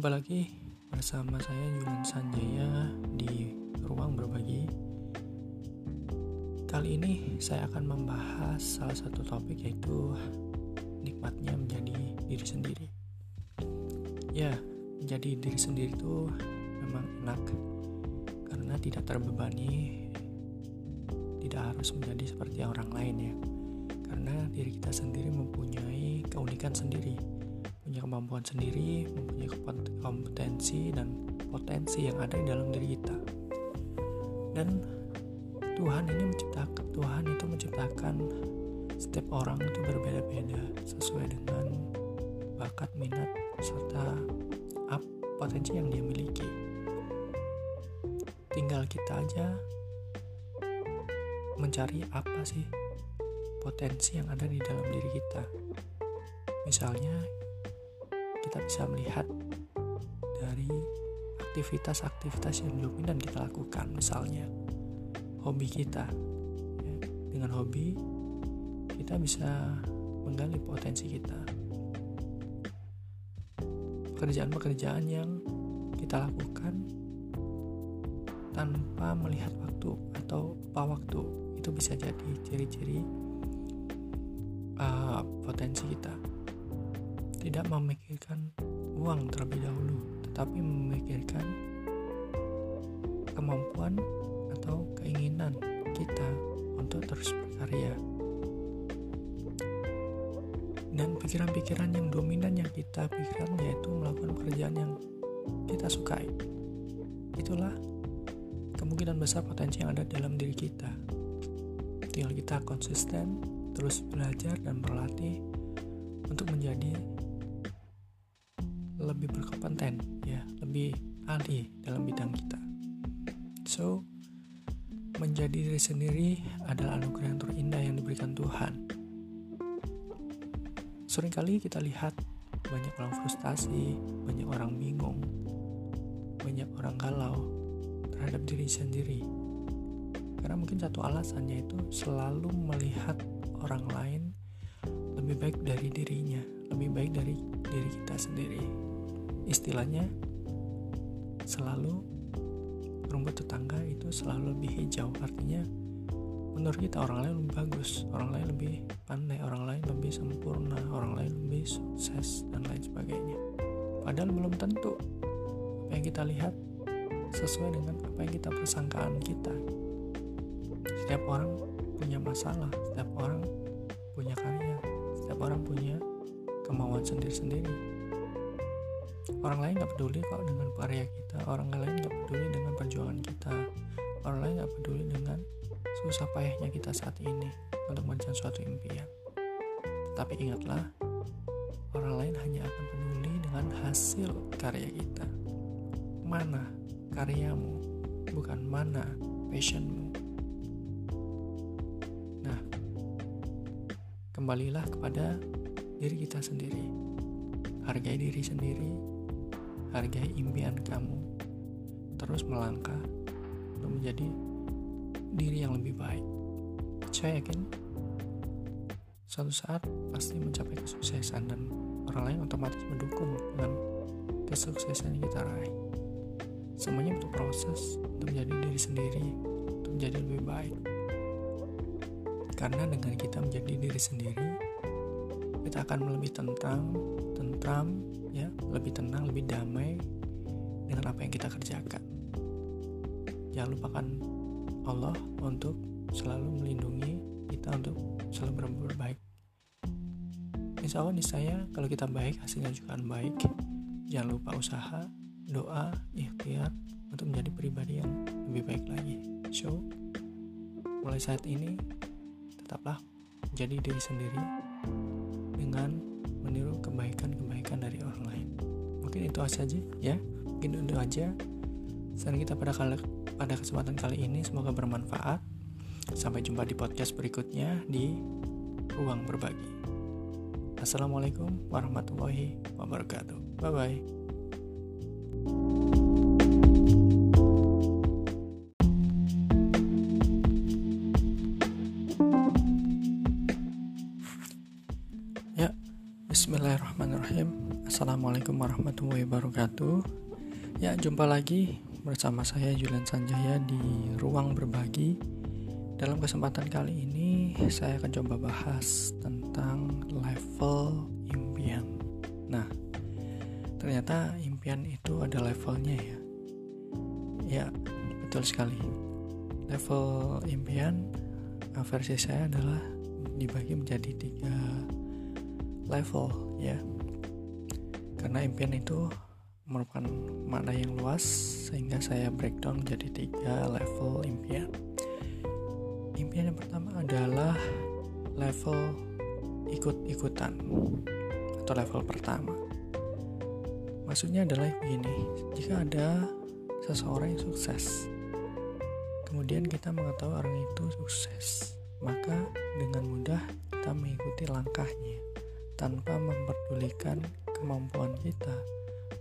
Jumpa lagi bersama saya Julian Sanjaya di Ruang Berbagi. Kali ini saya akan membahas salah satu topik yaitu nikmatnya menjadi diri sendiri. Ya, menjadi diri sendiri itu memang enak karena tidak terbebani, tidak harus menjadi seperti orang lain ya. Karena diri kita sendiri mempunyai keunikan sendiri punya kemampuan sendiri, mempunyai kompetensi dan potensi yang ada di dalam diri kita. Dan Tuhan ini menciptakan Tuhan itu menciptakan setiap orang itu berbeda-beda sesuai dengan bakat, minat serta up potensi yang dia miliki. Tinggal kita aja mencari apa sih potensi yang ada di dalam diri kita. Misalnya kita bisa melihat dari aktivitas-aktivitas yang dominan kita lakukan. Misalnya hobi kita ya, dengan hobi kita bisa menggali potensi kita. Pekerjaan-pekerjaan yang kita lakukan tanpa melihat waktu atau apa waktu itu bisa jadi ciri-ciri uh, potensi kita tidak memikirkan uang terlebih dahulu, tetapi memikirkan kemampuan atau keinginan kita untuk terus berkarya. Dan pikiran-pikiran yang dominan yang kita pikirkan yaitu melakukan pekerjaan yang kita sukai. Itulah kemungkinan besar potensi yang ada dalam diri kita. Tinggal kita konsisten, terus belajar dan berlatih untuk menjadi lebih berkompeten ya lebih ahli dalam bidang kita. So menjadi diri sendiri adalah anugerah yang terindah yang diberikan Tuhan. Seringkali kita lihat banyak orang frustasi banyak orang bingung banyak orang galau terhadap diri sendiri. Karena mungkin satu alasannya itu selalu melihat orang lain lebih baik dari dirinya lebih baik dari diri kita sendiri. Istilahnya selalu rumput tetangga itu selalu lebih hijau. Artinya menurut kita orang lain lebih bagus orang lain lebih pandai orang lain lebih sempurna orang lain lebih sukses dan lain sebagainya. Padahal belum tentu apa yang kita lihat sesuai dengan apa yang kita persangkaan kita. Setiap orang punya masalah setiap orang punya karya setiap orang punya kemauan sendiri-sendiri. Orang lain nggak peduli kok dengan karya kita orang lain nggak peduli dengan perjuangan kita orang lain nggak peduli dengan susah payahnya kita saat ini untuk mencapai suatu impian. Tapi ingatlah orang lain hanya akan peduli dengan hasil karya kita. Mana karyamu bukan mana passionmu. Nah kembalilah kepada diri kita sendiri hargai diri sendiri hargai impian kamu, terus melangkah untuk menjadi diri yang lebih baik. Saya yakin suatu saat pasti mencapai kesuksesan dan orang lain otomatis mendukung dengan kesuksesan yang kita raih. Semuanya butuh proses untuk menjadi diri sendiri, untuk menjadi lebih baik. Karena dengan kita menjadi diri sendiri, kita akan lebih tentang, tentram, ya lebih tenang lebih damai dengan apa yang kita kerjakan. Jangan lupakan Allah untuk selalu melindungi kita untuk selalu berbuat baik. Insya Allah saya kalau kita baik hasilnya juga akan baik. Jangan lupa usaha doa ikhtiar untuk menjadi pribadi yang lebih baik lagi. So mulai saat ini tetaplah menjadi diri sendiri itu saja ya. Mungkin itu aja. Saran kita pada kali, pada kesempatan kali ini semoga bermanfaat. Sampai jumpa di podcast berikutnya di Ruang Berbagi. Assalamualaikum warahmatullahi wabarakatuh. Bye bye. Assalamualaikum warahmatullahi wabarakatuh. Ya, jumpa lagi bersama saya Julian Sanjaya di Ruang Berbagi. Dalam kesempatan kali ini, saya akan coba bahas tentang level impian. Nah, ternyata impian itu ada levelnya ya. Ya, betul sekali. Level impian eh, versi saya adalah dibagi menjadi tiga level ya karena impian itu merupakan makna yang luas sehingga saya breakdown menjadi tiga level impian. Impian yang pertama adalah level ikut-ikutan atau level pertama. Maksudnya adalah begini jika ada seseorang yang sukses kemudian kita mengetahui orang itu sukses maka dengan mudah kita mengikuti langkahnya tanpa memperdulikan kemampuan kita,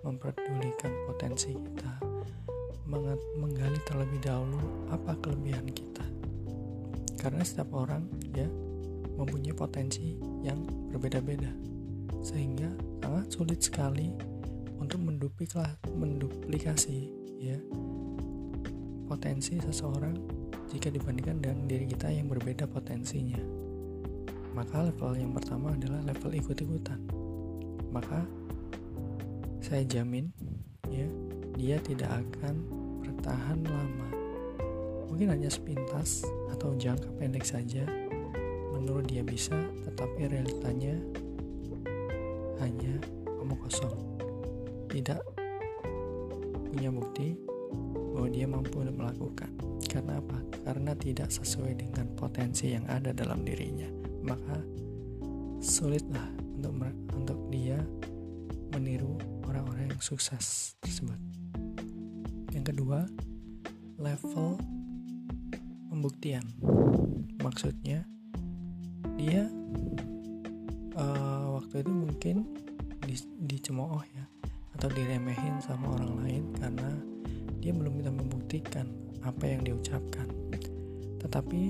memperdulikan potensi kita, menggali terlebih dahulu apa kelebihan kita. Karena setiap orang ya mempunyai potensi yang berbeda-beda. Sehingga sangat sulit sekali untuk menduplikasi ya potensi seseorang jika dibandingkan dengan diri kita yang berbeda potensinya maka level yang pertama adalah level ikut-ikutan maka saya jamin ya dia tidak akan bertahan lama. Mungkin hanya sepintas atau jangka pendek saja. Menurut dia bisa tetapi realitanya hanya omong kosong. Tidak punya bukti bahwa dia mampu melakukan. Karena apa? karena tidak sesuai dengan potensi yang ada dalam dirinya. Maka sulitlah untuk untuk dia meniru orang-orang yang sukses tersebut. Yang kedua, level pembuktian. Maksudnya dia uh, waktu itu mungkin di, dicemooh ya atau diremehin sama orang lain karena dia belum bisa membuktikan apa yang diucapkan. Tetapi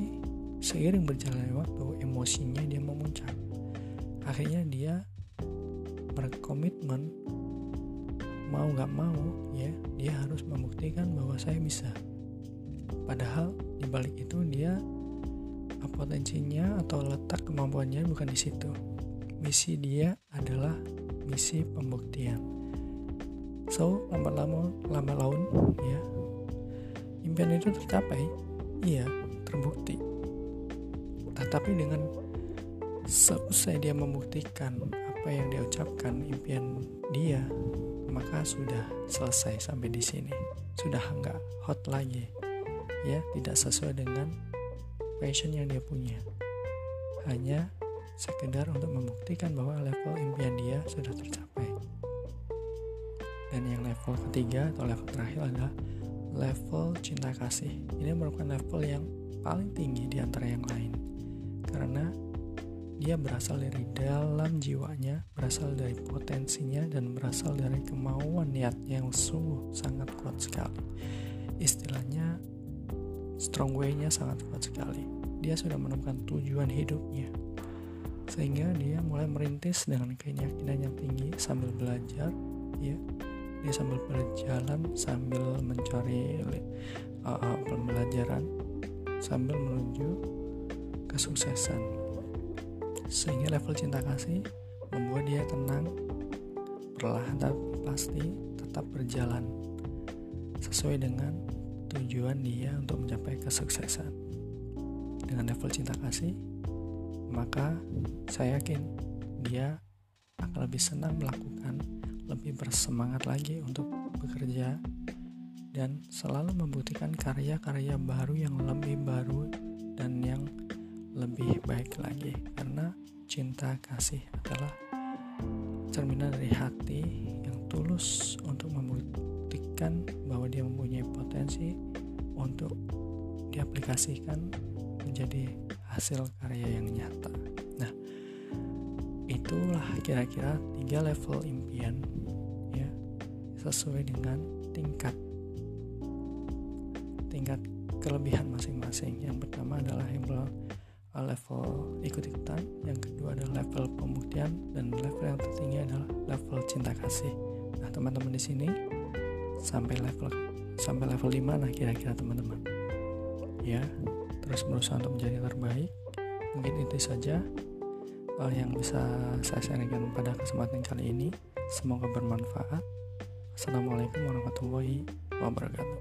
Seiring berjalannya waktu, emosinya dia. Akhirnya dia berkomitmen mau nggak mau ya dia harus membuktikan bahwa saya bisa. Padahal di balik itu dia potensinya atau letak kemampuannya bukan di situ. Misi dia adalah misi pembuktian. So, lambat laun, lambat laun, ya, impian itu tercapai, iya, terbukti. Tetapi dengan seusai dia membuktikan apa yang dia ucapkan impian dia, maka sudah selesai sampai di sini. Sudah enggak hot lagi. Ya, tidak sesuai dengan passion yang dia punya. Hanya sekedar untuk membuktikan bahwa level impian dia sudah tercapai. Dan yang level ketiga atau level terakhir adalah level cinta kasih. Ini merupakan level yang paling tinggi di antara yang lain karena dia berasal dari dalam jiwanya, berasal dari potensinya, dan berasal dari kemauan niatnya yang sungguh sangat kuat sekali. Istilahnya, strong way-nya sangat kuat sekali. Dia sudah menemukan tujuan hidupnya, sehingga dia mulai merintis dengan keyakinan yang tinggi sambil belajar, ya. Dia sambil berjalan, sambil mencari uh, uh, pembelajaran, sambil menuju kesuksesan. Sehingga level cinta kasih membuat dia tenang, perlahan tapi pasti tetap berjalan sesuai dengan tujuan dia untuk mencapai kesuksesan. Dengan level cinta kasih, maka saya yakin dia akan lebih senang melakukan, lebih bersemangat lagi untuk bekerja dan selalu membuktikan karya-karya baru yang lebih baru dan yang lebih baik lagi karena cinta kasih adalah cerminan dari hati yang tulus untuk membuktikan bahwa dia mempunyai potensi untuk diaplikasikan menjadi hasil karya yang nyata. Nah, itulah kira-kira tiga level impian ya sesuai dengan tingkat tingkat kelebihan masing-masing. Yang pertama adalah yang level ikut-ikutan. Yang kedua adalah level pembuktian dan level yang tertinggi adalah level cinta kasih. Nah teman-teman di sini sampai level sampai level 5 nah kira-kira teman-teman. Ya terus berusaha untuk menjadi terbaik mungkin itu saja uh, yang bisa saya sharingkan pada kesempatan kali ini. Semoga bermanfaat. Assalamualaikum warahmatullahi wabarakatuh